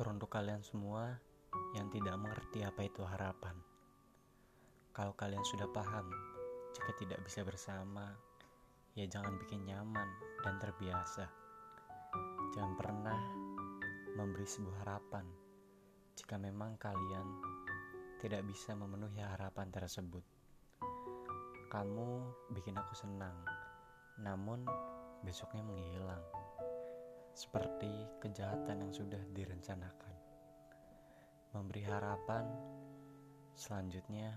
Teruntuk kalian semua yang tidak mengerti apa itu harapan. Kalau kalian sudah paham, jika tidak bisa bersama, ya jangan bikin nyaman dan terbiasa. Jangan pernah memberi sebuah harapan jika memang kalian tidak bisa memenuhi harapan tersebut. Kamu bikin aku senang, namun besoknya menghilang seperti kejahatan yang sudah direncanakan. Memberi harapan, selanjutnya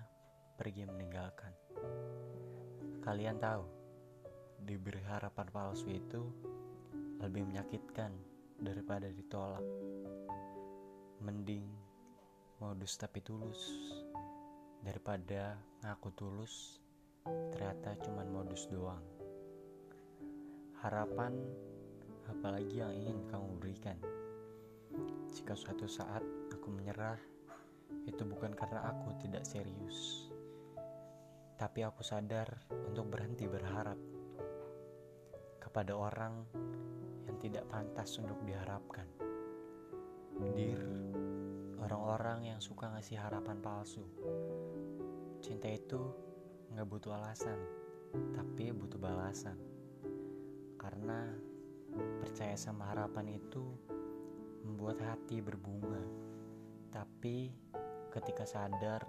pergi meninggalkan. Kalian tahu, diberi harapan palsu itu lebih menyakitkan daripada ditolak. Mending modus tapi tulus daripada ngaku tulus ternyata cuma modus doang. Harapan apalagi yang ingin kamu berikan. Jika suatu saat aku menyerah, itu bukan karena aku tidak serius, tapi aku sadar untuk berhenti berharap kepada orang yang tidak pantas untuk diharapkan. Dir, orang-orang yang suka ngasih harapan palsu. Cinta itu nggak butuh alasan, tapi butuh balasan. Karena Percaya sama harapan itu membuat hati berbunga, tapi ketika sadar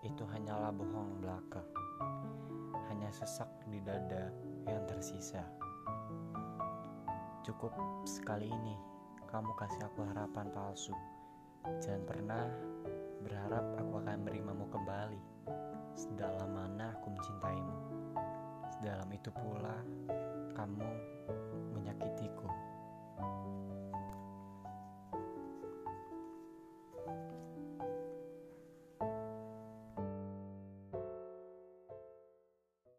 itu hanyalah bohong belaka, hanya sesak di dada yang tersisa. Cukup sekali ini kamu kasih aku harapan palsu. Jangan pernah berharap aku akan menerimamu kembali. Sedalam mana aku mencintaimu, sedalam itu pula kamu